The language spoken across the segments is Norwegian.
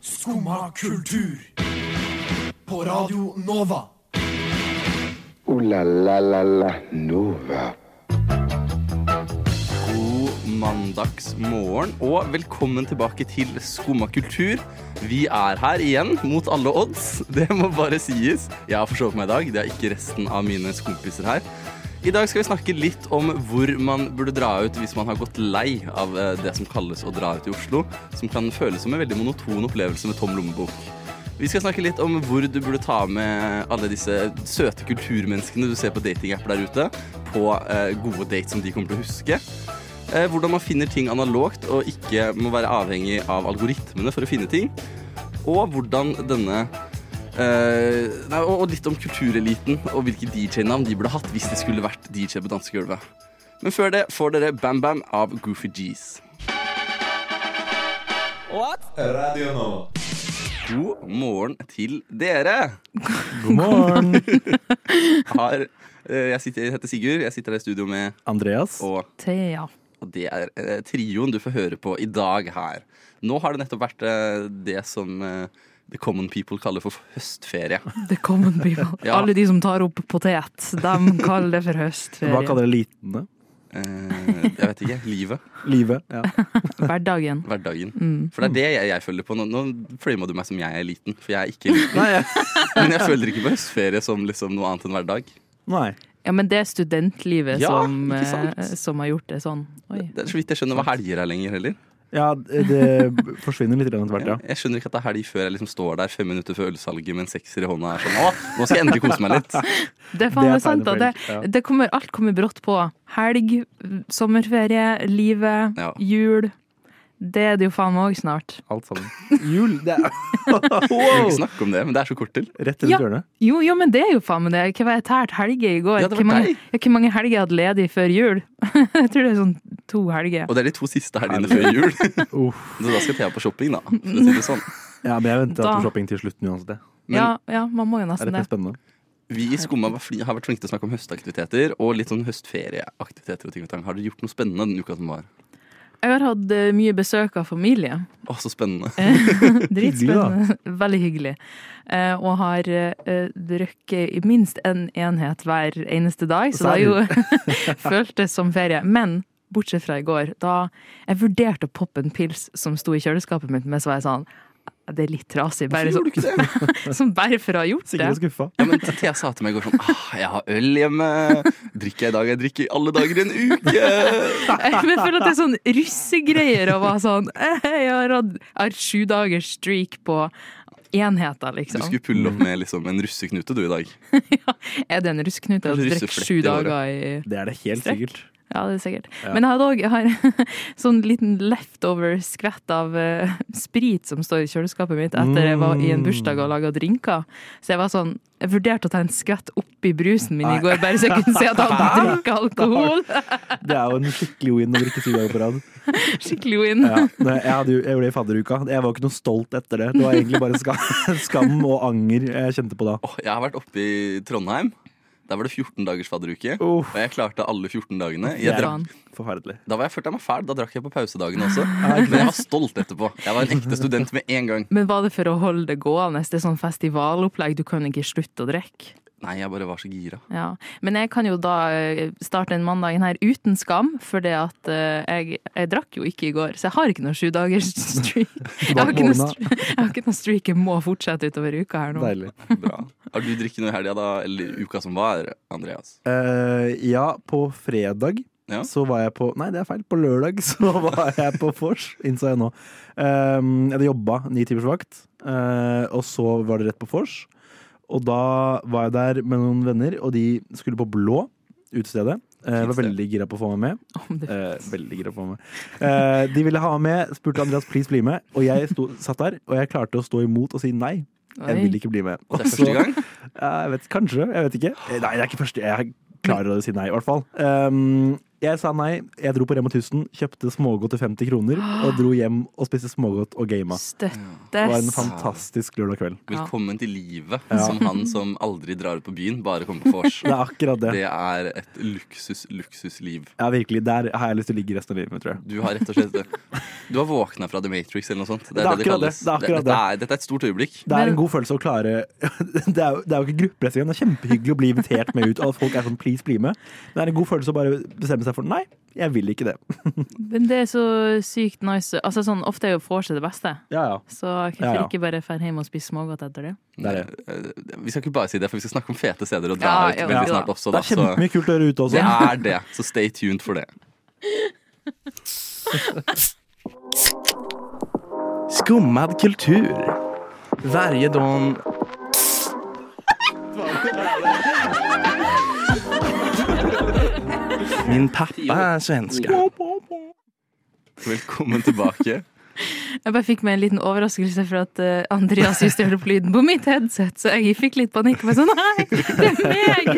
Skumma kultur. På Radio Nova. O-la-la-la-la Nova. God mandagsmorgen og velkommen tilbake til Skumma kultur. Vi er her igjen mot alle odds. Det må bare sies. Jeg har forsovet meg i dag. Det er ikke resten av mine skompiser her. I dag skal vi snakke litt om hvor man burde dra ut hvis man har gått lei av eh, det som kalles å dra ut i Oslo, som kan føles som en veldig monoton opplevelse med tom lommebok. Vi skal snakke litt om hvor du burde ta med alle disse søte kulturmenneskene du ser på datingapper der ute, på eh, gode dates som de kommer til å huske. Eh, hvordan man finner ting analogt og ikke må være avhengig av algoritmene for å finne ting. Og hvordan denne nei, og, og litt om kultureliten og hvilke DJ-navn de burde hatt hvis de skulle vært DJ på dansegulvet. Men før det får dere Bam Bam av Goofy G's. Radio nå. God morgen til dere. God morgen, Har, eh, jeg, sitter, jeg heter Sigurd, jeg sitter her i studio med Andreas. og Thea. Og det er eh, trioen du får høre på i dag her. Nå har det nettopp vært eh, det som eh, the common people kaller for høstferie. The common people. Ja. Alle de som tar opp potet, de kaller det for høstferie. Hva kaller elitene? Eh, jeg vet ikke. Livet. Livet? Ja. Hverdagen. Hverdagen. Mm. For det er det jeg, jeg følger på. Nå, nå frama du meg som jeg er liten, for jeg er ikke liten. Nei, ja. Men jeg føler ikke på høstferie som liksom noe annet enn hverdag. nei. Ja, men det er studentlivet Ja, som, eh, som har gjort det sånn. Oi. Det er så vidt jeg skjønner hva helger er lenger heller. Ja, det forsvinner litt etter hvert, Ja. Jeg skjønner ikke at det er helg før jeg liksom står der fem minutter før ølsalget med en sekser i hånda. Er sånn, Å, nå skal jeg endelig kose meg litt. Det er faen meg sant. Det, det kommer, alt kommer brått på. Helg, sommerferie, livet, Ja. jul. Det er det jo faen meg òg snart. Alt sammen. Jul, det er Vi kan wow. ikke snakke om det, men det er så kort til. Rett rundt Ja. hjørnet. Jo, jo, men det er jo faen meg det. Hva var jeg tært helger i går? Ja, det var Hvor mange, hvor mange helger jeg hadde ledig før jul? jeg tror det er sånn to helger. Og det er de to siste helgene før jul. Så da skal Thea på shopping, da. For å si det sånn. Ja, men jeg venter Da- på shopping til slutten uansett. det. Men ja, ja, man må jo Det er nesten det. mer spennende. vi i Skumma har vært flinke til å snakke om høstaktiviteter og litt sånn høstferieaktiviteter. og ting og ting. Har dere gjort noe spennende den uka som var? Jeg har hatt eh, mye besøk av familie. Å, så spennende. Dritspennende. Veldig hyggelig. Eh, og har drukket i minst én en enhet hver eneste dag, så det har jo føltes som ferie. Men bortsett fra i går, da jeg vurderte å poppe en pils som sto i kjøleskapet mitt, men så var jeg sånn det er litt trasig. Bare, du så, som bare for å ha gjort det. Sikkert skuffa. Ja, men Thea sa til meg i går sånn ah, Jeg har øl hjemme. Drikker jeg i dag? Jeg drikker i alle dager i en uke. Jeg føler at det er sånn russegreier å være sånn eh, Jeg har hatt sju dagers streak på enheter, Du liksom. skulle pulle opp med liksom en russeknute du i dag. Er det en russeknute drikke sju dager i Det er det helt Strekk. sikkert. Ja, det er sikkert. Ja. Men jeg hadde òg en sånn liten leftover skvett av uh, sprit som står i kjøleskapet mitt etter jeg var i en bursdag og laga drinker. Så jeg var sånn Jeg vurderte å ta en skvett oppi brusen min i går, bare så jeg kunne se at han hadde drukket alkohol. Det er jo en skikkelig win å drikke syv dager på rad. Skikkelig win. Ja, Nei, jeg, hadde jeg gjorde det i fadderuka. Jeg var ikke noe stolt etter det. Det var egentlig bare skam, skam og anger jeg kjente på da. Jeg har vært oppe i Trondheim. Der var det 14 dagers fadderuke. Uff. Og jeg klarte alle 14 dagene. Jeg er- drakk. Forferdelig. da var jeg følte jeg meg fæl. Da drakk jeg på pausedagene også. Men jeg var stolt etterpå. Jeg var en ekte student med en gang. Men var det for å holde det gående? Det er sånn festivalopplegg, du kan ikke slutte å drikke. Nei, jeg bare var så gira. Ja. Men jeg kan jo da eh, starte den mandagen her uten skam, for det at eh, jeg, jeg drakk jo ikke i går, så jeg har ikke noen sju dagers streak. Jeg har ikke noen noe streak jeg må fortsette utover uka her nå. Deilig. Bra. Har du drikket noe i helga, da? Eller uka som var, Andreas? Uh, ja, på fredag Ja. så var jeg på Nei, det er feil. På lørdag så var jeg på vors, innså jeg nå. Um, jeg hadde jobba ni timers vakt, uh, og så var det rett på vors. Og da var jeg der med noen venner, og de skulle på Blå utestedet. Eh, Jeg var veldig gira på å få meg med. Eh, veldig gira på meg. Eh, de ville ha meg med, spurte Andreas please bli med, og jeg sto, satt der, og jeg klarte å stå imot og si nei. Jeg vil ikke bli med. Og Det er første gang? Jeg vet, kanskje. Jeg vet ikke. Eh, Nei, det er ikke første. Jeg klarer å si nei, i hvert fall. Um, Jeg sa nei. Jeg dro på Rema 1000, kjøpte smågodt til 50 kroner og dro hjem og spiste smågodt og gama. Støttes. Det var en fantastisk lørdag kveld. Velkommen til livet, Ja. som han som aldri drar ut på byen, bare kommer på vors. Det er akkurat det. Det er et luksus, luksusliv. Ja, virkelig. Der har jeg lyst til å ligge resten av livet tror jeg. Du har rett og slett Du har våkna fra The Matrix eller noe sånt. Det er akkurat det. kalles. Det er akkurat dette, er, dette er et stort øyeblikk. Det er en god følelse å klare Det er jo, det er jo ikke gruppepress engang. Det er kjempehyggelig å bli invitert med ut, og at folk er sånn please, bli med. Det er en god følelse å bare bestemme seg for nei, jeg vil ikke det. Men det er så sykt nice. Altså sånn, Ofte er jo vorset det beste. Ja, ja. Så hvorfor Ja, ja. ikke bare dra hjem og spise smågodt etter det? Det er det. Eh, Vi skal ikke bare si det, for vi skal snakke om fete steder og dra Ja, ut veldig ja. snart også. Det er kjempemye kult å gjøre ute også. det er det. Så stay tuned for det. Skummad kultur. Varje dag... Min pappa er svenske. Velkommen tilbake. Jeg bare fikk meg en liten overraskelse for at uh, Andreas justerte opp lyden på mitt headset, så jeg fikk litt panikk. Og sånn, nei, det er meg!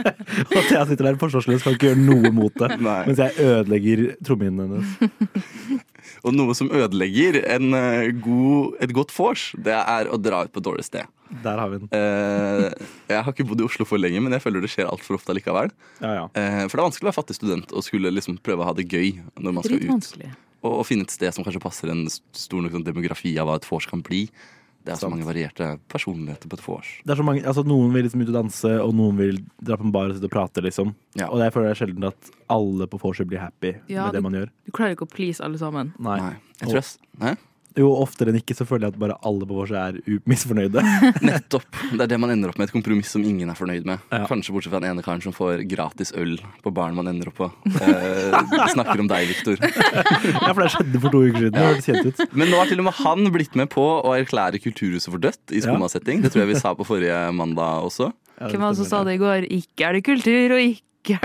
Og at jeg sitter der forsvarsløs, kan ikke gjøre noe mot det. Nei. Mens jeg ødelegger trommehinnen hennes. Og noe som ødelegger en, uh, god, et godt vors, det er å dra ut på et dårlig sted. Der har vi den. Eh, jeg har ikke bodd i Oslo for lenge, men jeg føler det skjer altfor ofte likevel. Ja, ja. Eh, for det er vanskelig å være fattig student og skulle liksom prøve å ha det gøy når man skal ut. Og, og finne et sted som kanskje passer en stor nok sånn demografi av hva et vors kan bli. Det er så mange varierte personligheter på et vors. Det er så mange, altså Noen vil liksom ut og danse, og noen vil dra på en bar og sitte og prate. liksom Ja. Og jeg føler det er sjelden at alle på vorset blir happy Ja, med det du- man gjør. Du klarer ikke å please alle sammen. Nei. Nei. Jeg tror jeg? Jo, oftere enn ikke så føler jeg at bare alle på vorset er misfornøyde. Nettopp. Det er det man ender opp med. Et kompromiss som ingen er fornøyd med. Ja. Kanskje bortsett fra den ene karen som får gratis øl på baren man ender opp på. Eh, snakker om deg, Viktor. ja, for det skjedde for to uker siden. Det kjent ut. Men nå har til og med han blitt med på å erklære Kulturhuset for dødt i skomasetting. Det tror jeg vi sa på forrige mandag også. Hvem var det som sa det i går? Ikke er det kultur, og ikke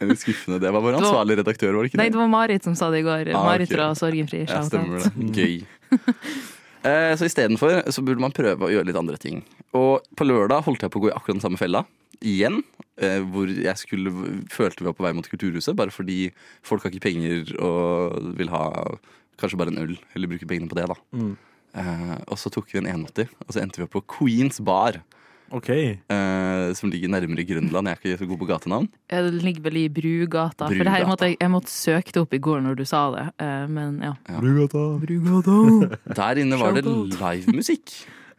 er det skuffende. Det var vår ansvarlig redaktør, var det ikke det? Nei, det? var Marit som sa det i går. Ah, Marit ok. fra Sorgenfri. Ja, stemmer det. Gøy. Eh, Så istedenfor så burde man prøve å gjøre litt andre ting. Og på lørdag holdt jeg på å gå i akkurat den samme fella. Igjen. eh, Hvor jeg skulle følte vi var på vei mot Kulturhuset, bare fordi folk har ikke penger og vil ha kanskje bare en øl, eller bruke pengene på det, da. Mm. Eh, og så tok vi en 180, og så endte vi opp på Queens Bar, Ok. Uh, som ligger nærmere Grønland. Jeg er ikke så god på gatenavn. Ja, Det ligger vel i Brugata. For det her måtte jeg, jeg måtte søke det opp i går når du sa det. Uh, Men ja. Ja. Brugata. Der inne var det livemusikk.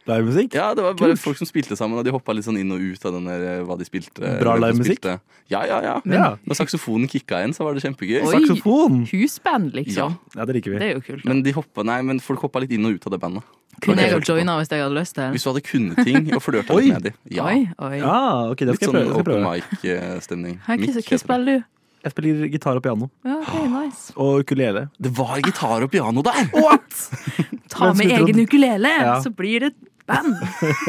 Livemusikk? Ja, det var bare Kult. folk som spilte sammen, og de hoppa litt sånn inn og ut av den der, eh, hva de spilte. Bra livemusikk? Ja, ja, ja. Ja. Når saksofonen kicka inn, så var det kjempegøy. Oi. Saksofon! Husband, liksom. Ja, det liker vi. Det er jo kult. Da. Men, de hoppa, nei, men folk hoppa litt inn og ut av det bandet. Kunne okay. jeg joina hvis jeg hadde lyst til Hvis du hadde kunnet ting og flørta litt med dem. Ja. Oi, oi. Ja, ok, det Litt sånn prøve. Det skal open mic-stemning. Hva spiller du? jeg spiller gitar og piano. Ja, okay, nice. Og ukulele. Det var gitar og piano der! Ta med egen ukulele, Ja. så blir det band.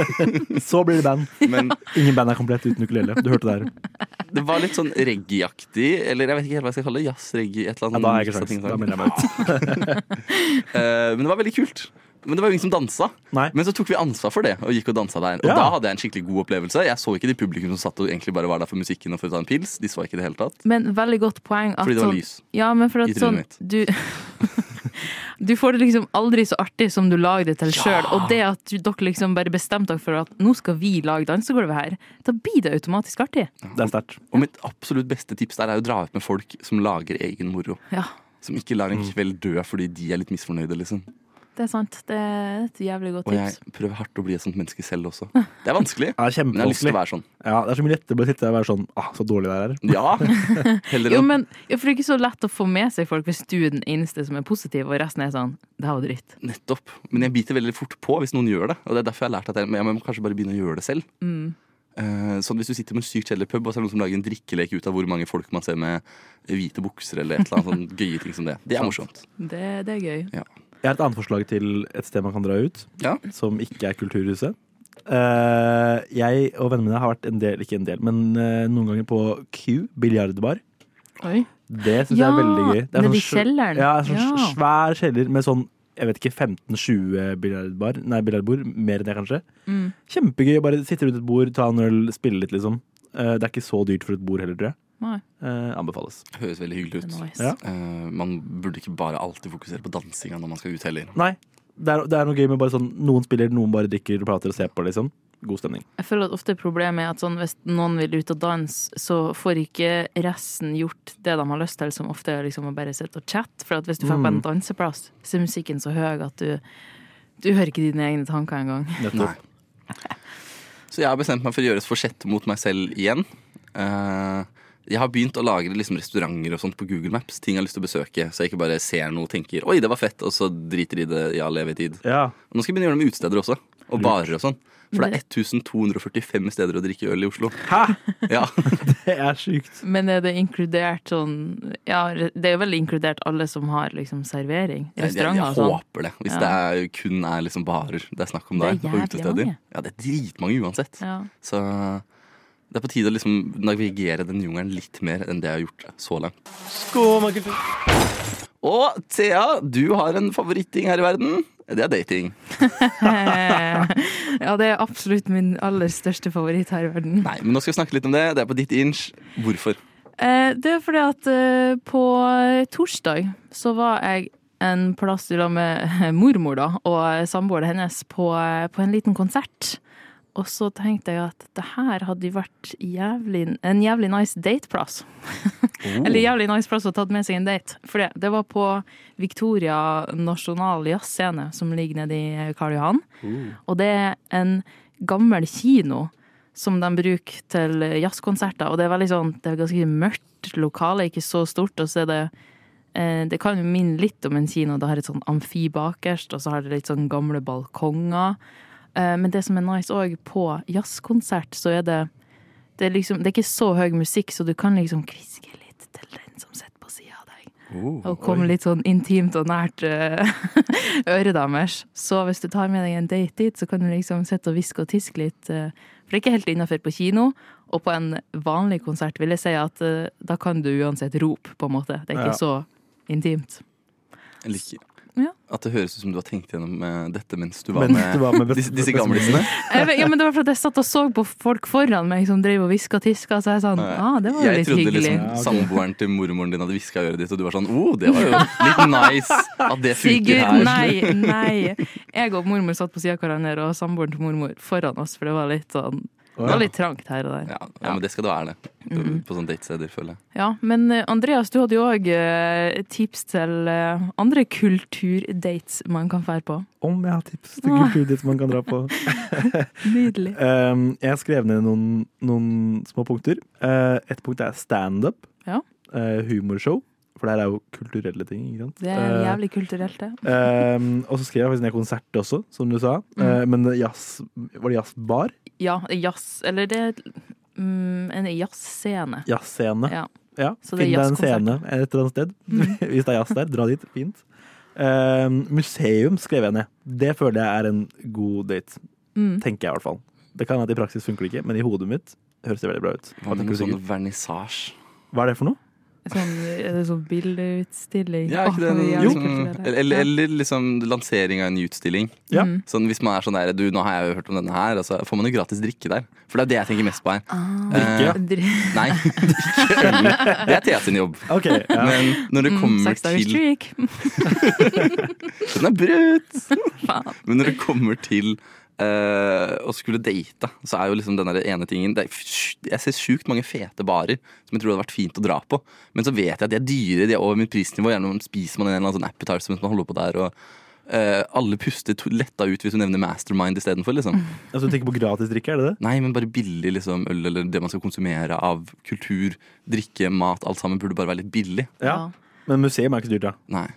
Så blir det band. Men Ingen band er komplett uten ukulele. Du hørte det her. det var litt sånn reggae-aktig, eller jeg vet ikke helt hva jeg skal kalle det. Jazz, reggae, et eller annet. Ja, da har jeg ikke sjans. Da sånn. melder jeg meg ut. Eh, Men det var veldig kult. Men det var jo ingen som dansa. Nei. Men så tok vi ansvar for det og gikk og dansa der. Og Ja. da hadde jeg en skikkelig god opplevelse. Jeg så ikke de publikum som satt og egentlig bare var der for musikken og for å ta en pils. De så ikke det hele tatt. Men veldig godt poeng. At Fordi det var sånn- lys. Ja, men for at sånn du, du får det liksom aldri så artig som du lager det til sjøl. Og det at du, dere liksom bare bestemte dere for at nå skal vi lage dansegulvet her, da blir det automatisk artig. Det er sterkt. Og mitt absolutt beste tips der er å dra ut med folk som lager egen moro. Ja, Som ikke lar en kveld dø fordi de er litt misfornøyde, liksom. Det er sant. Det er et jævlig godt tips. Og jeg prøver hardt å bli et sånt menneske selv også. Det er vanskelig, Ja, det er men jeg har lyst til å være sånn. Ja, det er så mye lettere å sitte og være sånn ah, så dårlig det er. Ja! Heller Jo, men ja, for det er ikke så lett å få med seg folk hvis du er den eneste som er positiv, og resten er sånn Det her var dritt. Nettopp. Men jeg biter veldig fort på hvis noen gjør det. Og det er derfor jeg har lært at jeg, jeg må kanskje bare begynne å gjøre det selv. Mm. Eh, sånn Hvis du sitter med en sykt kjedelig pub, og så er det noen som lager en drikkelek ut av hvor mange folk man ser med hvite bukser eller et eller annet sånn gøye ting som det. Det er morsomt. Det, det er gøy. Jeg har et annet forslag til et sted man kan dra ut, Ja. som ikke er Kulturhuset. Uh, jeg og vennene mine har vært en del, ikke en del, men uh, noen ganger på Q, biljardbar. Det syns Ja, jeg er veldig gøy. Det er nede sånn kjelleren. Ja, sånn Ja. svær kjeller med sånn jeg vet ikke, 15-20 biljardbar. Nei, biljardbord. Mer enn det, kanskje. Mm. Kjempegøy å bare sitte rundt et bord, ta en øl, spille litt, liksom. Uh, det er ikke så dyrt for et bord heller, tror jeg. Nei, Eh, anbefales. Høres veldig hyggelig ut. nice. Ja. Eh, man burde ikke bare alltid fokusere på dansinga når man skal ut heller. Nei, det er, det er noe gøy med bare sånn noen spiller, noen bare drikker og prater og ser på, liksom. God stemning. Jeg føler at ofte problemet er at sånn, hvis noen vil ut og danse, så får ikke resten gjort det de har lyst til, som ofte er liksom å bare sitte og chatte. For at hvis du drar på en Mm. danseplass, så er musikken så høy at du, du hører ikke dine egne tanker engang. Nettopp. Så jeg har bestemt meg for å gjøre et forsett mot meg selv igjen. Eh, jeg har begynt å lagre liksom restauranter og sånt på Google Maps. Ting jeg har lyst til å besøke, så jeg ikke bare ser noe og tenker 'oi, det var fett', og så driter i det i all evig tid. Ja. Nå skal jeg begynne å gjøre det med utesteder også. Og barer og sånn. For det er 1245 steder å drikke øl i Oslo. Hæ?! Ja, Det er sjukt. Men er det inkludert sånn Ja, det er jo vel inkludert alle som har liksom servering? jeg, jeg, jeg Restauranter og sånn? håper det. Hvis Ja. det er, kun er liksom barer det er snakk om Det er der, og jævlig utesteder. mange. Ja, det er dritmange uansett. Ja. Så det er på tide å liksom navigere den jungelen litt mer enn det jeg har gjort så langt. Skomakultur. Og Thea, du har en favoritting her i verden. Det er dating. ja, det er absolutt min aller største favoritt her i verden. Nei, men nå skal vi snakke litt om det. Det er på ditt inch. Hvorfor? Eh, Det er fordi at eh, på torsdag så var jeg en plass sammen med mormor da, og samboeren hennes på, på en liten konsert. Og så tenkte jeg at det her hadde vært jævlig, en jævlig nice dateplass. Eller jævlig nice plass å ha tatt med seg en date. For det, det var på Victoria Nasjonal Jazzscene, som ligger nede i Karl Johan. Og det er en gammel kino som de bruker til jazzkonserter. Og det er veldig sånn, det er ganske mørkt lokale, ikke så stort. Og så er det eh, Det kan jo minne litt om en kino. Det har et sånn amfi bakerst, og så har det litt sånn gamle balkonger. Eh, men det som er nice òg, på jazzkonsert, så er det det er, liksom, det er ikke så høy musikk, så du kan liksom kviske litt til den som sitter på sida av deg. Og komme litt sånn intimt og nært uh, øret deres. Så hvis du tar med deg en date dit, så kan du liksom sitte og hviske og tiske litt. eh, for det er ikke helt innafor på kino. Og på en vanlig konsert vil jeg si at eh, da kan du uansett rope, på en måte. Det er ikke Ja. så intimt. Jeg liker Ja. at det høres ut som du har tenkt gjennom eh, dette mens du var Mens med, du var med disse, disse gamlisene. Ja, men det var fordi jeg satt og så på folk foran meg som drev og hviska og tiska, så jeg sånn ah, det var jo jeg trodde liksom Ja, ok. samboeren til mormoren din hadde hviska i øret ditt, og du var sånn oh, det var jo litt nice at det funker Sigurd, her. nei, nei. Jeg og mormor satt på sida av hverandre, og samboeren til mormor foran oss, for det var litt sånn Det var litt trangt her og der. Ja, ja, men det skal det være, det. På sånne datesteder, føler jeg. Ja, men eh, Andreas, du hadde jo òg tips til eh, andre kulturdates man kan fære på. Om jeg har tips til kulturdates man kan dra på. Nydelig. Jeg har skrevet ned noen, noen små punkter. Et punkt er standup. Ja. Humorshow. For det her er jo kulturelle ting. ikke sant? Det er Uh, jævlig kulturelt, det. Uh, og så skrev jeg faktisk ned konsert også, som du sa. Uh, men jazz, var det jazzbar? Ja, jazz Eller det er mm, en jazzscene. Jazzscene. Ja. Ja, Så Finn deg en scene et eller annet sted. Hvis det er jazz der, dra dit. Fint. Uh, museum skrev jeg ned. Det føler jeg er en god date. Mm. Tenker jeg i hvert fall. Det kan hende at i praksis funker det ikke, men i hodet mitt høres det veldig bra ut. Hva med noe sånn vernissasje? Hva er det for noe? Sånn, er det sånn bildeutstilling? Ja, ikke det? Liksom, kulturelt. eller, eller liksom lansering av en ny utstilling. Ja. Mm. Sånn Hvis man er sånn der Du, nå har jeg jo hørt om denne her, og så får man jo gratis drikke der. For det er det jeg tenker mest på her. Drikke? Eh, Dri- nei, øl. Det er Thea sin jobb. Okay, ja. Men når det Mm, kommer dagers til streak. Den er brutt! Men når det kommer til eh, og skulle date, så er jo liksom den ene tingen det er, Jeg ser sjukt mange fete barer som jeg tror hadde vært fint å dra på. Men så vet jeg at de er dyre, de er over mitt prisnivå. Gjerne spiser man en eller annen sånn appetizer mens man holder på der. Og uh, alle puster letta ut hvis du nevner Mastermind istedenfor. Liksom. Altså, du tenker på gratisdrikke, er det det? Nei, men bare billig liksom, øl eller det man skal konsumere av kultur, drikke, mat. Alt sammen burde bare være litt billig. Ja. Men museum er ikke så dyrt, da. Nei.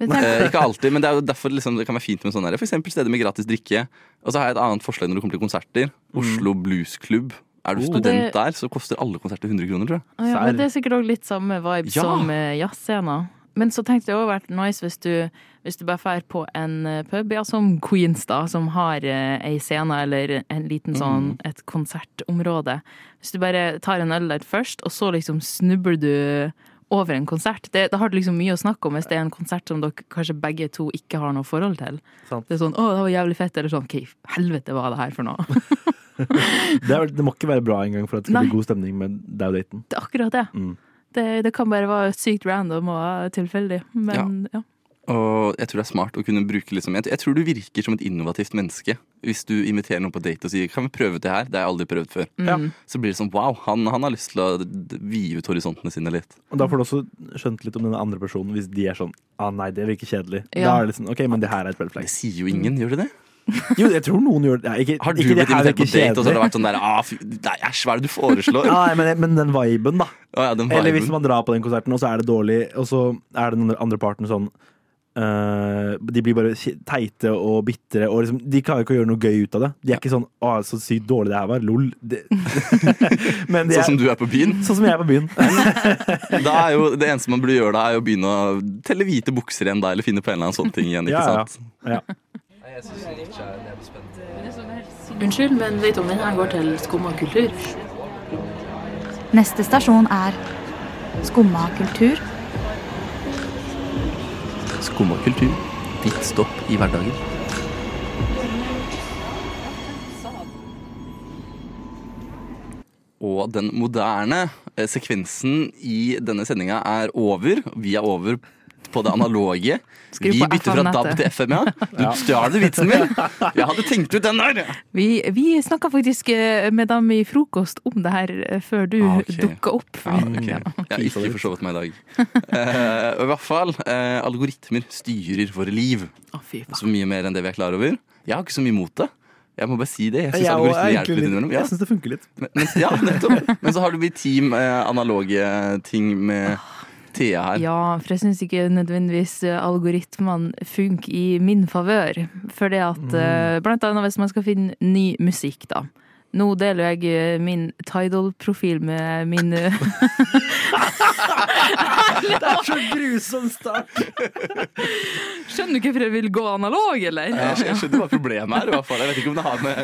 Eh, ikke alltid, men det er jo derfor liksom, det kan være fint med sånn her. For eksempel steder med gratis drikke. Og så har jeg et annet forslag når det kommer til konserter. Oslo Blues Club. Er du Oh. student Det- der, så koster alle konserter 100 kroner, tror jeg. Ah, ja, men det er sikkert òg litt samme vibe Ja. som uh, jazzscener. Men så tenkte jeg òg vært nice hvis du, hvis du bare drar på en eh, pub, ja, som Queens, da, som har eh, ei scene eller en liten sånn et konsertområde. Hvis du bare tar en øl der først, og så liksom snubler du over en konsert. Det, da har du liksom mye å snakke om hvis det er en konsert som dere kanskje begge to ikke har noe forhold til. Sant. Det er sånn 'Å, det var jævlig fett', eller sånn 'Hva i helvete var det her for noe?' Det, er, det må ikke være bra engang for at det skal Nei. bli god stemning med deg og daten. Det er akkurat det. Mm. det. Det kan bare være sykt random og tilfeldig, men ja. Og jeg tror det er smart å kunne bruke liksom Jeg jeg tror du virker som et innovativt menneske hvis du inviterer noen på date og sier 'kan vi prøve det her', det har jeg aldri prøvd før. Mm. Så blir det sånn wow, han, han har lyst til å vide ut horisontene sine litt. Og da får du også skjønt litt om den andre personen, hvis de er sånn ah, nei, det virker kjedelig. Da er det liksom, ok, men det her er et red flag. Det sier jo ingen, gjør det det? Jo, jeg tror noen gjør det. Nei, ikke, Har du ikke, blitt invitert på date, date, og så har det vært sånn der ah, Nei, æsj, hva er det du foreslår? Nei, men, men den viben, da. Å ja, den Eller hvis man drar på den konserten, og så er det dårlig, og så er den andre- parten sånn de blir bare teite og bitre. Og liksom, de klarer ikke å gjøre noe gøy ut av det. De er ikke sånn 'Å, så sykt dårlig det her var'. Lol. Det. Men de Sånn er, som du er på byen. sånn som jeg er på byen. Da er jo Det eneste man burde gjøre da, er å begynne å telle hvite bukser igjen, da, eller finne på en eller annen sånn ting igjen. ikke Ja, ja. sant? Ja. Unnskyld, men vet du om her går til Skumma kultur? Neste stasjon er Skumma kultur. Skumma kultur. Ditt stopp i hverdagen. Og den moderne eh, sekvensen i denne sendinga er over. Vi er over på det analoge. Skru Vi bytter fra DAB til FM, ja. Du stjal vitsen min! Jeg hadde tenkt ut den der! Vi, vi snakka faktisk eh, med dem i frokost om det her eh, før du Ah, okay. dukka opp. Ja, okay. Jeg har ikke forsovet meg i dag. Eh, I hvert fall, uh, algoritmer styrer våre liv. Oh. Så mye mer enn det vi er klar over. Jeg har ikke så mye mot det. Jeg må bare si det. Jeg syns algoritmer er hjelper litt innimellom. Ja. jeg syns det funker litt. Men, men, ja, nettopp. Men så har du blitt team eh, analoge ting med Thea her. Ja, for jeg syns ikke nødvendigvis eh, algoritmene funker i min favør. For det at mm. Blant annet hvis man skal finne ny musikk, da. Nå deler jeg eh, min Tidal-profil med min eh, Det er så grusom start! Skjønner du ikke hvorfor jeg vil gå analog, eller? Jeg, jeg skjønner hva problemet er. i hvert fall. Jeg vet ikke om det har med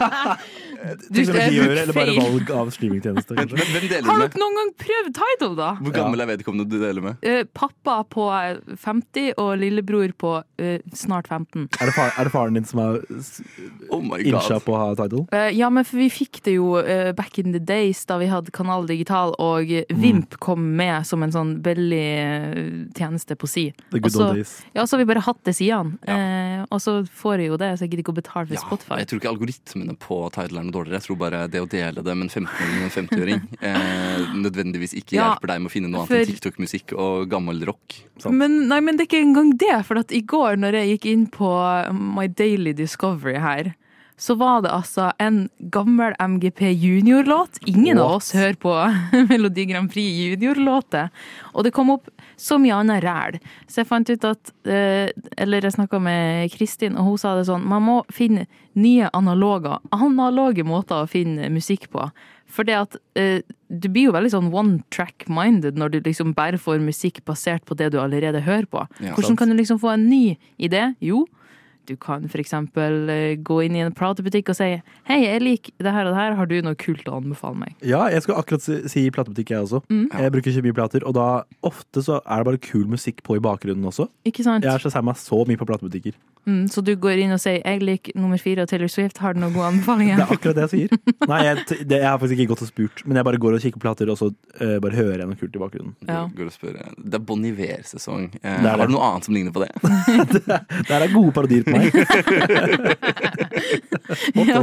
Teknologi å gjøre, eller bare valg av streamingtjenester. Men kanskje. Hvem deler Har du med? dere noen gang prøvd Tidal, da? Hvor gammel er vedkommende du deler med? Eh, pappa på eh, 50 og lillebror på eh, snart 15. Er, det far, er det faren din som har s- Oh my innsja god. på å ha title? Eh, ja, men for vi fikk det jo eh, back in the days da vi hadde Kanal Digital, og eh, Mm. Vimp kom med som en sånn billig eh, tjeneste på si. The good old days. Ja, så har vi bare hatt det siden. Eh, og så får jeg jo det, så jeg gidder ikke å betale for Ja, Spotify. jeg tror ikke algoritmene på Tidal er noe dårligere. Jeg tror bare det å dele det med en 15-åring og en 50-åring eh, nødvendigvis ikke Ja, hjelper deg med å finne noe annet for- enn TikTok-musikk og gammel rock. Men, nei, men det er ikke engang det, for at i går når jeg gikk inn på My Daily Discovery her, så var det altså en gammel MGP junior-låt. Ingen av oss hører på Melodi Grand Prix junior-låter. Og det kom opp så mye annet ræl. Så jeg fant ut at eh, Eller jeg snakka med Kristin, og hun sa det sånn Man må finne nye analoger, analoge måter å finne musikk på. For det at eh, du blir jo veldig sånn one track minded når du liksom bare får musikk basert på det du allerede hører på. Ja, Hvordan kan du liksom få en ny idé? Jo, du kan eksempel eh, gå inn i en platebutikk og si Hei, jeg liker det her og det her, har du noe kult å anbefale meg? Ja, jeg skal akkurat si, si platebutikk, jeg også. Mm. Jeg bruker ikke mye plater, og da ofte så er det bare kul musikk på i bakgrunnen også. Ikke sant? Jeg har sett meg så mye på platebutikker. Mm, så du går inn og sier jeg liker nummer fire og Taylor Swift, har du noen gode anbefalinger? Det er akkurat det jeg sier. Nei, jeg, det, jeg har faktisk ikke gått og spurt, men jeg bare går og kikker på plater, og så uh, bare hører jeg noe kult i bakgrunnen. Ja. Går, går og spør. Det er Bon Iver-sesong. Uh, Det er har det. du noe annet som ligner på det? Det her er gode parodier på meg. Ja,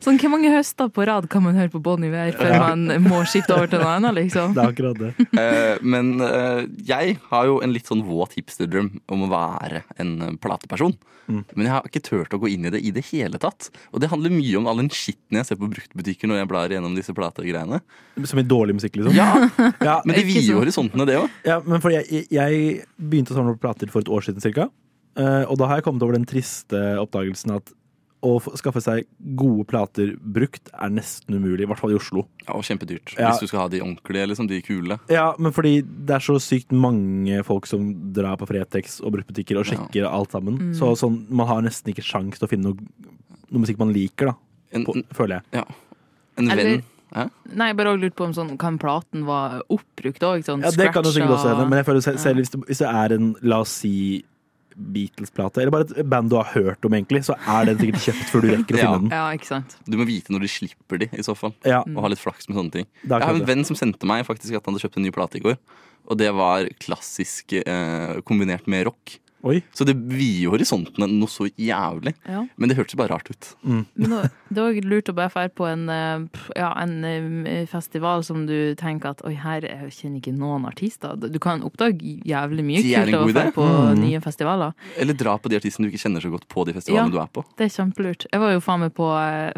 sånn, hvor mange høster på rad kan man høre på Bon Iver før man må skifte over til noe annet, liksom? Det er akkurat det. Uh, men eh, jeg har jo en litt sånn våt hipsterdrøm om å være en eh, plateperson. Mm. Men jeg har ikke turt å gå inn i det i det hele tatt. Og det handler mye om all den skitten jeg ser på bruktbutikker når jeg blar gjennom disse plategreiene. Som i dårlig musikk, liksom. Ja, Ja, Men det vider jo horisontene, det òg. Ja, men fordi jeg, jeg begynte å samle på plater for et år siden cirka. Eh, og da har jeg kommet over den triste oppdagelsen at å skaffe seg gode plater brukt er nesten umulig, i hvert fall i Oslo. Ja, og kjempedyrt. Ja. Hvis du skal ha de ordentlige, liksom, de kule. Ja, men fordi det er så sykt mange folk som drar på Fretex og bruktbutikker og sjekker alt sammen. Så sånn, man har nesten ikke sjans til å finne noe, noe musikk man liker, da. En, På, føler jeg. Ja. en Eller- venn Hæ? Nei, jeg bare lurt lurte på om sånn, kan platen være oppbrukt òg? Sånn Ja, det kan jo sikkert også hende, men jeg føler selv, selv hvis, det, hvis det er en, la oss si Beatles-plate, eller bare et band du har hørt om, egentlig, så er den sikkert kjøpt før du rekker å Ja. finne den. Ja, ikke sant. Du må vite når de slipper de, i så fall. Ja, Og ha litt flaks med sånne ting. Jeg har en venn som sendte meg faktisk at han hadde kjøpt en ny plate i går. Og det var klassisk eh, kombinert med rock. Oi. Så det vider horisontene noe så jævlig. Ja. Men det hørtes bare rart ut. Men nå- det er òg lurt å bare dra på en, eh, ja, en eh, festival som du tenker at oi, her jeg kjenner ikke noen artister. Du kan oppdage jævlig mye kult å dra på Mm. nye festivaler. Eller dra på de artistene du ikke kjenner så godt på de festivalene Ja. du er på. Det er kjempelurt. Jeg var jo faen meg på eh,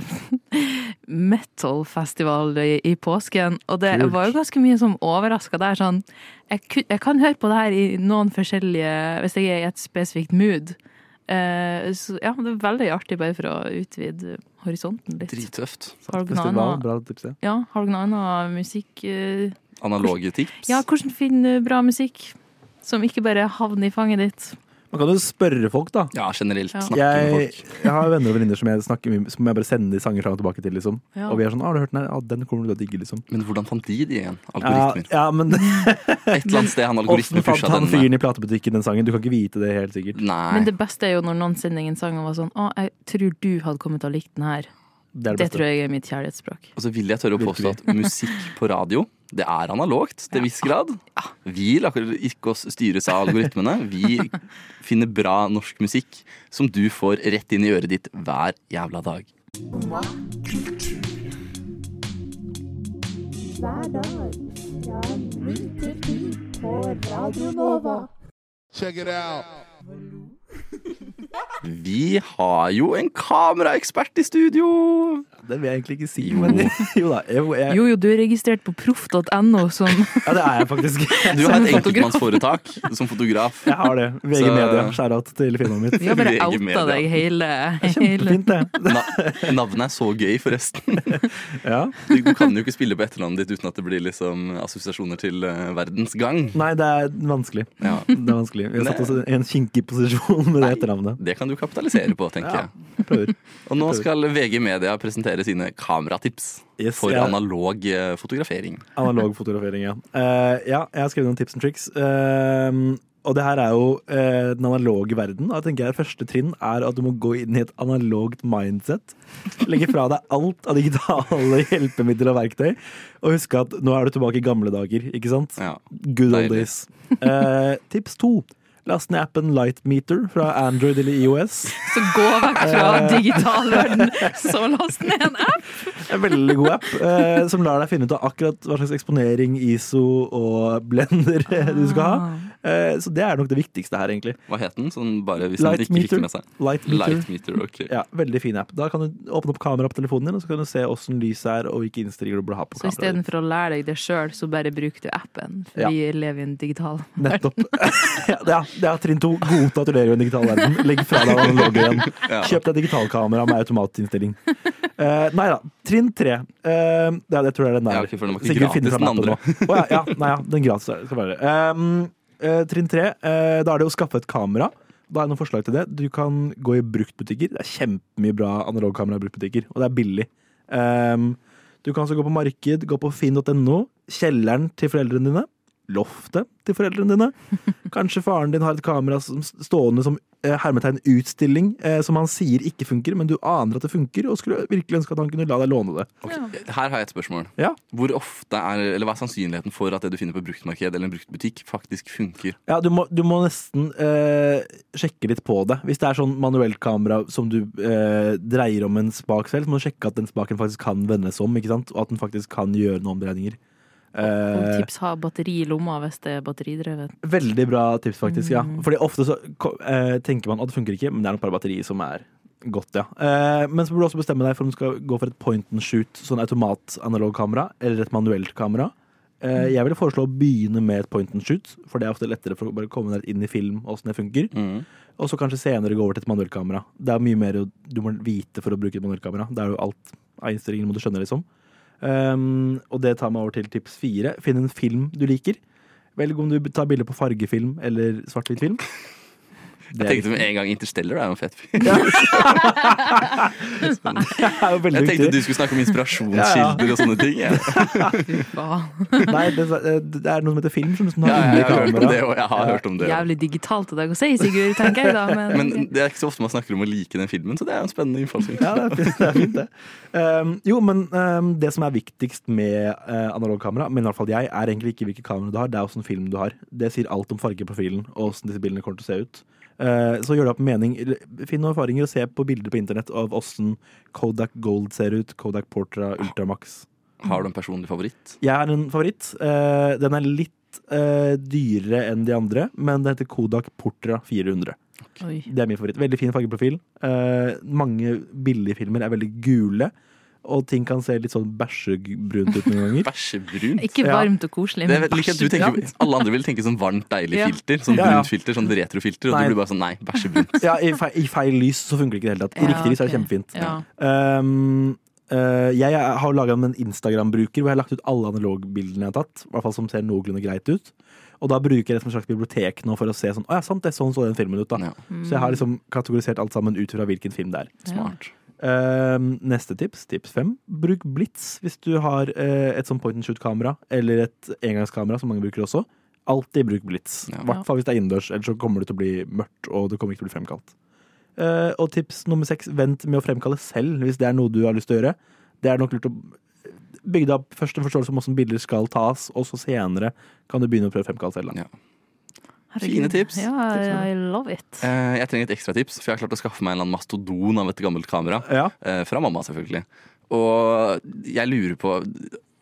metal-festival i, i påsken, og det Kult. var jo ganske mye som overraska der. Sånn, jeg, jeg kan høre på det her i noen forskjellige Hvis jeg er i et spesifikt mood. Uh, så ja, det er veldig artig bare for å utvide horisonten litt. Drittøft. Har dere noe bra tips, det. Ja, har dere noe annet musikk uh, Analoge tips. Ja, hvordan finne bra musikk som ikke bare havner i fanget ditt? Man kan jo spørre folk, da. Ja, generelt. Ja. Snakke med Jeg, folk. jeg har venner og venninner som jeg snakker mye Som jeg bare sender sanger fram og tilbake til. liksom Ja. Og vi er sånn 'Har du hørt den her? Ja, den kommer du til å digge', liksom. Men hvordan fant de de igjen? Algoritmer. ja men Et eller annet sted han algoritmen Åssen fant han fyren i platebutikken den sangen? Du kan ikke vite det helt sikkert. Nei. Men det beste er jo når noen sender en sang og var sånn Å, jeg tror du hadde kommet til å like den her. Det er det, Det tror jeg er mitt kjærlighetsspråk. Og så vil jeg tørre å påstå at musikk på radio, det er analogt til en viss grad. Vi lar ikke oss styres av algoritmene. Vi finner bra norsk musikk som du får rett inn i øret ditt hver jævla dag. Check it out. Vi har jo en kameraekspert i studio! Det vil jeg egentlig ikke si, men jo da. Jeg, jeg, Jo, jo, du er registrert på proff.no som ja, det er jeg faktisk. Du har et enkeltmannsforetak som fotograf. Jeg har det. VG Så- Media. Skjærat til firmaet mitt. Vi har bare outa deg hele, hele. Kjempefint, det. Na navnet er så gøy, forresten. Ja. Du, du kan jo ikke spille på etternavnet ditt uten at det blir liksom assosiasjoner til verdensgang verdens gang. Nei, det er vanskelig. Ja. Det er vanskelig. Vi har satt oss i en kinkig posisjon med det etternavnet. Det kan du kapitalisere på, tenker Ja. jeg. Jeg Prøver. Og nå skal VG Media presentere sine kameratips Yes, for ja. analog eh, fotografering. Analog fotografering, ja. Uh, ja, jeg har skrevet noen tips and tricks. Uh, og det her er jo eh, den analoge verden. Og jeg tenker jeg Første trinn er at du må gå inn i et analogt mindset. Legge fra deg alt av digitale hjelpemidler og verktøy. Og huske at nå er du tilbake i gamle dager, ikke sant? Ja. Good old days. Eh, tips to. Last ned appen Lightmeter fra Android eller IOS. Så gå vekk fra digital verden, så last ned en app! En veldig god app eh, som lar deg finne ut av akkurat hva slags eksponering, ISO og blender du skal ha. Eh, så det er nok det viktigste her, egentlig. Hva het den? Sånn bare hvis man ikke fikk med seg. Lightmeter. Lightmeter, okay. Ja, veldig fin app. Da kan du åpne opp kameraet på telefonen din, og så kan du se åssen lyset er, og hvilke innstillinger du burde ha på Så kameraet. istedenfor å lære deg det sjøl, så bare bruker du appen. For Ja. vi lever i en digital verden. Nettopp. ja, det er- trinn to. Godta at du lever i en digital verden. Legg fra deg analogen igjen. Ja. Kjøp deg digitalkamera med automatinnstilling. Uh, nei da. Trinn tre. Uh, ja, det tror jeg er den der. Ja, okay, gratis, finner fram appen nå. Oh, ja, ja, nei, ja, den gratis skal være. Um, eh, trinn tre. eh, da er det å skaffe et kamera. Da er det noen forslag til det. Du kan gå i bruktbutikker. Det er kjempemye bra analogkamera i bruktbutikker, og det er billig. Um, du kan også gå på marked, gå på finn.no, kjelleren til foreldrene dine, loftet til foreldrene dine. Kanskje faren din har et kamera som stående som eh, hermetegn utstilling, eh, som han sier ikke funker, men du aner at det funker, og skulle virkelig ønske at han kunne la deg låne det. Okay. Her har jeg et spørsmål. Ja. Hvor ofte er, eller Hva er sannsynligheten for at det du finner på bruktmarked eller en bruktbutikk, faktisk funker? Ja, du må, du må nesten eh, sjekke litt på det. Hvis det er sånn manuelt kamera som du eh, dreier om en spak selv, så må du sjekke at den spaken faktisk kan vendes om, ikke sant? og at den faktisk kan gjøre noen omdreininger. Og Eh, tips ha batteri i lomma hvis det er batteridrevet. veldig bra tips, faktisk. ja. Mm. Fordi ofte så eh, tenker man at det funker ikke, men det er nok bare batteriet som er godt, ja. Eh, men så burde du også bestemme deg for om du skal gå for et point and shoot, sånn automat-analogkamera, eller et manuelt kamera. Eh, jeg ville foreslå å begynne med et point and shoot, for det er ofte lettere for å bare komme deg inn i film, åssen det funker. Mm. Og så kanskje senere gå over til et manuelt kamera. Det er mye mer du må vite for å bruke et manuelt kamera. Det er jo alt av innstillinger må du skjønne, liksom. Um, og det tar meg over til tips fire. Finn en film du liker. Velg om du tar bilde på fargefilm eller svart-hvitt film. Jeg tenkte med en gang Interstellar er jo en fett film. Jeg tenkte du skulle snakke om inspirasjonskilder og sånne ting. Nei, det, det er noe som heter film, som liksom Ja, har jeg, jeg har hørt om kamera. det, og jeg har hørt om det. Jævlig digitalt av deg å si, Sigurd, tenker jeg da. Men, Men det er ikke så ofte man snakker om å like den filmen, så det er en spennende innfallsvinkel. Ja, det er fint, det. Er fint, det. Um, jo, men um, det som er viktigst med uh, analogkamera, men i hvert fall jeg, er egentlig ikke hvilke kamera du har, det er åssen film du har. Det sier alt om fargeprofilen og åssen disse bildene kommer til å se ut. Uh, så gjør det opp mening. Finn noen erfaringer og se på bilder på internett av åssen Kodak Gold ser ut, Kodak Portra Ultramax. Har du en personlig favoritt? Jeg har en favoritt. Uh, den er litt uh, dyrere enn de andre, men den heter Kodak Portra 400. Okay. Det er min favoritt. Veldig fin fargeprofil. Mange mange billigfilmer er veldig gule, og ting kan se litt sånn bæsjebrunt ut noen ganger. Bæsjebrunt? Ikke varmt og koselig, men bæsjebrunt. alle andre vil tenke sånn varmt, deilig Ja. filter. Sånn Ja, ja. brunt filter, sånn retrofilter. Og du blir bare sånn nei, bæsjebrunt. Ja, i, feil, I feil lys så funker det ikke i det hele tatt. I riktig lys er det kjempefint. Ja. Um, uh, jeg har laga en Instagram-bruker hvor jeg har lagt ut alle analogbildene jeg har tatt. I hvert fall som ser noenlunde greit ut. Og da bruker jeg det som et slags bibliotek nå for å se sånn Å ja, sant, det er sånn så den filmen ut, da. Ja, Så jeg har liksom kategorisert alt sammen ut fra hvilken film det er. smart. Um, neste tips, tips fem. Bruk blits hvis du har eh, et sånn point and shoot-kamera, eller et engangskamera, som mange bruker også. Alltid bruk blits. I Ja. hvert fall hvis det er innendørs, ellers så kommer det til å bli mørkt, og det kommer ikke til å bli fremkalt. Eh, og tips nummer seks, vent med å fremkalle selv, hvis det er noe du har lyst til å gjøre. Det er nok lurt å bygge deg opp først en forståelse om hvordan bilder skal tas, og så senere kan du begynne å prøve fremkalle selv. Da. Ja. Herregud. Fine tips. Ja, I love it. Eh, Jeg trenger et ekstra tips, for jeg har klart å skaffe meg en mastodon av et gammelt kamera. Ja. Eh, Fra mamma, selvfølgelig. Og jeg lurer på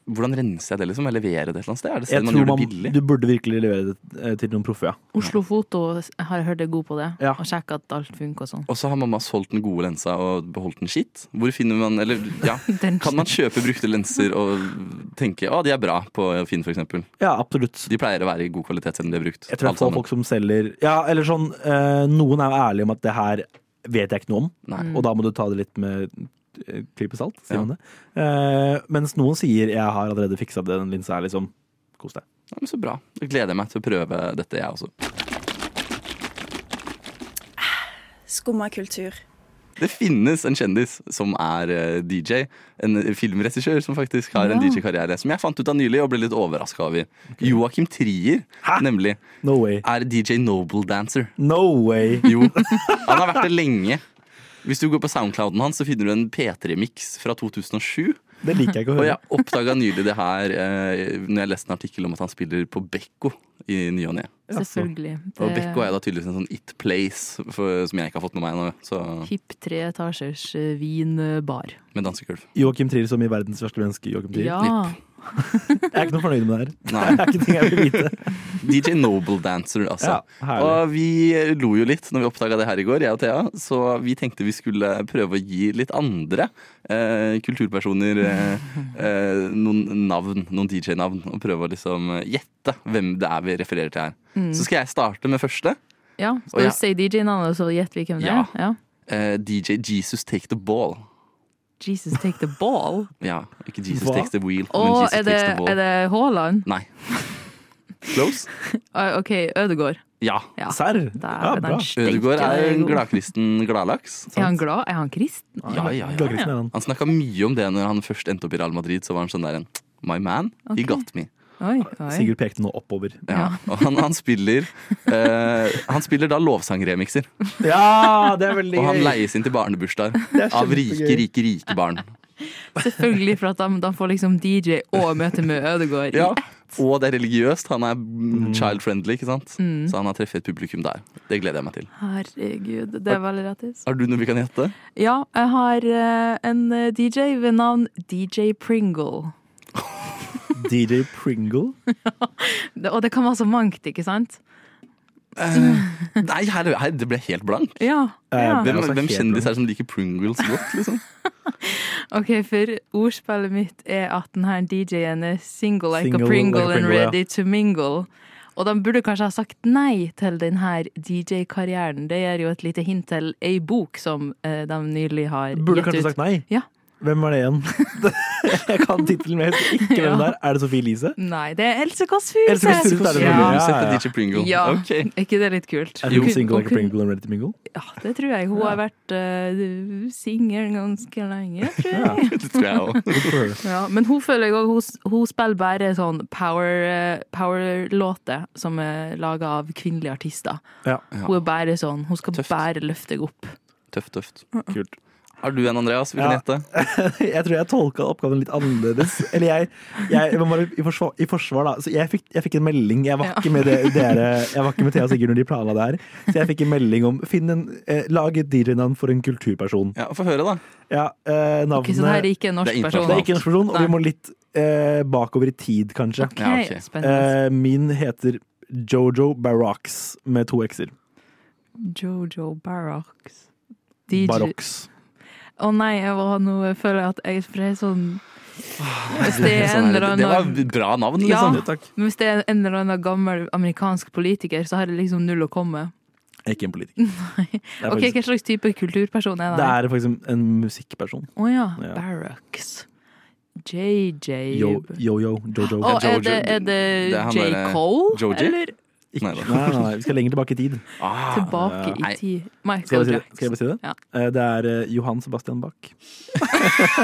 hvordan renser jeg det, liksom? Jeg leverer det et eller annet sted? Er det Jeg man tror gjør man, det billig? du burde virkelig levere det eh, til noen proffe, ja. Oslo Foto har hørt er god på det, Ja. og sjekke at alt funker og sånn. Og så har mamma solgt den gode lensa og beholdt den skitt. Hvor finner man Eller ja, kan man kjøpe brukte lenser og tenke å, de er bra på Finn, f.eks.? Ja, absolutt. De pleier å være i god kvalitet selv om de er brukt. Jeg tror jeg får folk som selger Ja, eller sånn eh, Noen er jo ærlige om at det her vet jeg ikke noe om, Nei. og da må du ta det litt med klype salt, sier Ja. man det. Eh, mens noen sier 'jeg har allerede fiksa det', den linsa er liksom Kos deg. Ja, men så bra. Da gleder jeg meg til å prøve dette, jeg også. Skumma kultur. Det finnes en kjendis som er eh, DJ. En filmregissør som faktisk har en DJ-karriere. Som jeg fant ut av nylig og ble litt overraska over. Joakim Trier, nemlig, No way. er DJ Noble Dancer. No way! Jo. Han har vært det lenge. Hvis du går på Soundclouden hans, så finner du en P3-miks fra 2007. Det liker jeg ikke å høre. Og jeg oppdaga nylig det her eh, når jeg leste en artikkel om at han spiller på Bekko i ny og ne. Selvfølgelig. Og Bekko er da tydeligvis en sånn It Place for, som jeg ikke har fått med meg ennå. så- Hipp treetasjers eh, vinbar. Med dansegulv. Joakim Trier som i verdens verste menneske. Joakim Trier. Ja. Jeg er ikke noe fornøyd med det her. Nei. Det er ikke ting jeg vil vite. DJ Noble Dancer, altså. Ja, og vi lo jo litt når vi oppdaga det her i går, jeg og Thea. Så vi tenkte vi skulle prøve å gi litt andre eh, kulturpersoner eh, eh, noen navn, noen DJ-navn. Og prøve å liksom gjette hvem det er vi refererer til her. Så skal jeg starte med første. ja. Skal jeg- du si DJ-navnet, så gjetter vi hvem det Ja. er? Ja. Uh, DJ Jesus Take the Ball. Jesus take the ball. Ja, ikke Jesus Hva? Takes the Wheel, men Og Jesus er det, Takes the Ball. er det Haaland? Nei. Close? OK, Ødegård. Ja. Ja. Serr? Ja, bra. Ødegaard er en gladkristen gladlaks. Er han glad? Er han kristen? Ja, ja, ja. Han. Han snakka mye om det når han først endte opp i Real Madrid. Så var han sånn der en My man, he got me. Oi, oi. Sigurd pekte nå oppover. Ja. Og han, han spiller eh, Han spiller da lovsangremikser. Ja, det er veldig gøy! Og han leies inn til barnebursdager er av rike, rike, rike barn. Selvfølgelig, for at de, de får liksom DJ og møte med Ødegård. i ett. Og det er religiøst. Han er mm, child-friendly, ikke sant? Så han har treffet et publikum der. Det gleder jeg meg til. Herregud, det er veldig lættis. Har du noe vi kan gjette? Ja, jeg har eh, en eh, DJ ved navn DJ Pringle. DJ Pringle. Ja, og det kan være så mangt, ikke sant? Nei, her, her, det ble helt blankt. Ja. Eh, ja. Hvem, altså hvem kjendis er det som liker Pringles godt, liksom? OK, for ordspillet mitt er at denne DJ-en er single like Single a Pringle like a and Pringle, ja. ready to mingle. Og de burde kanskje ha sagt nei til denne DJ-karrieren. Det gir jo et lite hint til ei bok som eh, de nylig har Burde gitt kanskje ut. sagt nei. Ja. Hvem var det igjen? jeg kan tittelen, men jeg ikke hvem Ja. det er. Er det Sofie Elise? Nei, det er Else Kåss Furuseth. Er ja. ja, ja. Ja, Okay. er ikke det litt kult? Er hun jo. single like a Pringle and ready to mingle? Ja, det tror jeg. Hun Ja. har vært uh, singel ganske lenge, tror jeg. Det tror jeg òg. Men hun føler jeg òg hun, hun spiller bare sånn power- power-låter som er laga av kvinnelige artister. Ja. Hun er bare sånn, hun skal Tøft. bare løfte deg opp. Tøft, tøft. Kult. Har du en, Andreas? Vil du Ja. gjette? jeg tror jeg tolka oppgaven litt annerledes. Eller jeg, jeg, bare i forsvar, i forsvar da. Så jeg fikk, jeg fikk en melding. Jeg var Ja. ikke med det, dere, jeg var ikke med Thea og Sigurd når de planla det her. Så jeg fikk en melding om Finn en, eh, lag et DJ-navn for en kulturperson. Ja, Få høre, da. Ja, eh, navnet Ok, så det her er ikke en norsk Det er person? Det er ikke en norsk person, og vi må litt eh, bakover i tid, kanskje. Okay, Ja, okay. Eh, min heter Jojo Barrocks med to x-er. Jojo Barrocks. DJ Barrocks. Å nei, jeg var nå føler jeg at jeg for er sånn Hvis det er Sånn en eller annen det var et bra navn, liksom. Ja, takk. Men hvis det er en eller annen gammel amerikansk politiker, så har det liksom null å komme med. Jeg er ikke en politiker. Er, Ok, faktisk, Hva slags type kulturperson er det det? er faktisk en, musikkperson. Å ja. Ja. Barracks. JJ Yo, yo-yo, Jojo. Jo, jo, er Jojo. det, er det, Det er J. Cole? Joji? Eller Nei nei, nei, nei, vi skal lenger tilbake i tid. Ah, tilbake i tid? Skal Michael jeg si? Jackson. Skal jeg bare si det? Ja. Eh, Det er eh, Johan Sebastian Bach.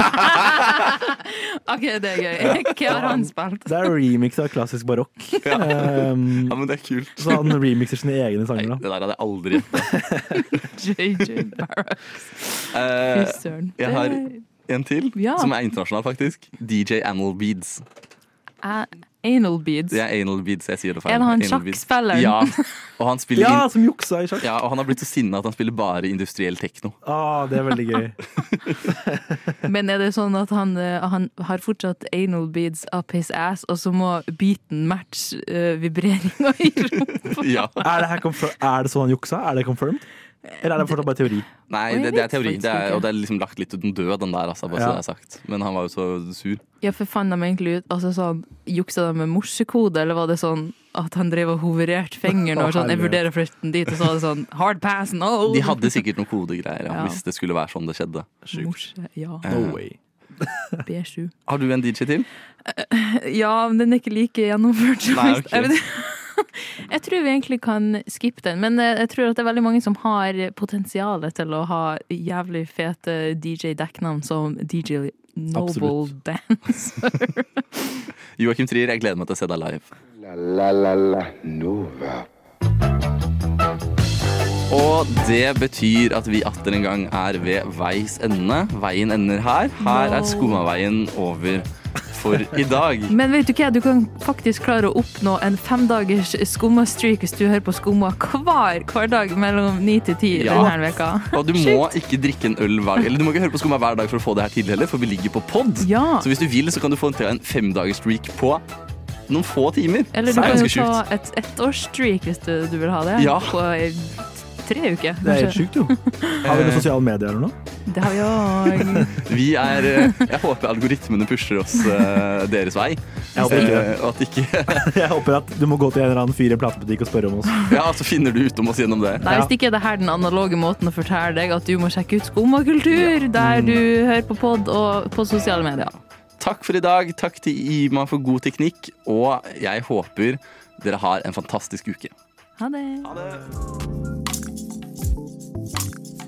OK, det er gøy. Hva har han spilt? Det er remix av klassisk barokk. Ja. Um, ja, men det er kult. så han remixer sine egne sanger, sanger. det der hadde jeg aldri gjetta. JJ Barracks. Fy Eh, søren. jeg har- en til, Ja. som er internasjonal, faktisk. DJ Anal Beads. er Anal beads. Det er Anal Beads, jeg sier det feil. Er det han sjakkspilleren? Ja, og han spiller Ja, som juksa i sjakk! ja, og han har blitt så sinna at han spiller bare industriell tekno. Ah, det er veldig gøy. Men er det sånn at han, eh, han har fortsatt anal beads up his ass, og så må beaten matche uh, vibreringa i rumpa? Ja. Er det, her er det sånn han juksa? Er det confirmed? Eller er det fortsatt bare teori? Nei, det, det er teori, det er, og det er liksom lagt litt uten død, den der, altså, bare så det er sagt. Men han var jo så sur. Ja, for fant de egentlig ut altså sånn, Juksa de med morsekode, eller var det sånn at han drev og hovererte fingeren og sånn, jeg vurderer å flytte den dit, og så var det sånn hard pass, no! De hadde sikkert noen kodegreier, ja, Ja. hvis det skulle være sånn det skjedde. Morse, ja. Eh, No way. B7. Har du en DJ til? Ja, men den er ikke like gjennomført. Nei, okay. ok. jeg, tror vi egentlig kan skippe den, men eh, jeg tror at det er veldig mange som har potensial til å ha jævlig fete DJ-dekknavn som DJ Noble Absolutt. Dancer. Joakim Trier, jeg gleder meg til å se deg live. La la la la Nova. Og det betyr at vi atter en gang er ved veis ende. Veien ender her. Her er. Skummaveien over for i dag. Men vet du hva, du kan faktisk klare å oppnå en femdagers skumma-streak hvis du hører på Skumma hver, hver dag mellom ni til ti Ja. denne veka. Og du må ikke drikke en øl hver Eller du må ikke høre på Skumma hver dag for å få det her til heller, for vi ligger på pod. Ja. Så hvis du vil, så kan du få en, en femdagers streak på noen få timer. Eller du kan jo ta et ettårsstreak hvis du, du vil ha det. Ja. På tre uker. Det er helt sjukt, jo. Har vi noen sosiale medier eller noe? Det har vi òg. Vi er eh, Jeg håper algoritmene pusher oss eh, deres vei. Jeg håper ikke det. Eh, og at ikke Jeg håper at du må gå til en eller annen fyr i en platebutikk og spørre om oss. Ja, så finner du ut om oss gjennom det. Nei, Hvis ikke er det her den analoge måten å fortelle deg at du må sjekke ut Skummakultur, der du hører på pod og på sosiale medier. Takk for i dag. Takk til Ima for god teknikk. Og jeg håper dere har en fantastisk uke. Ha det. Ha det.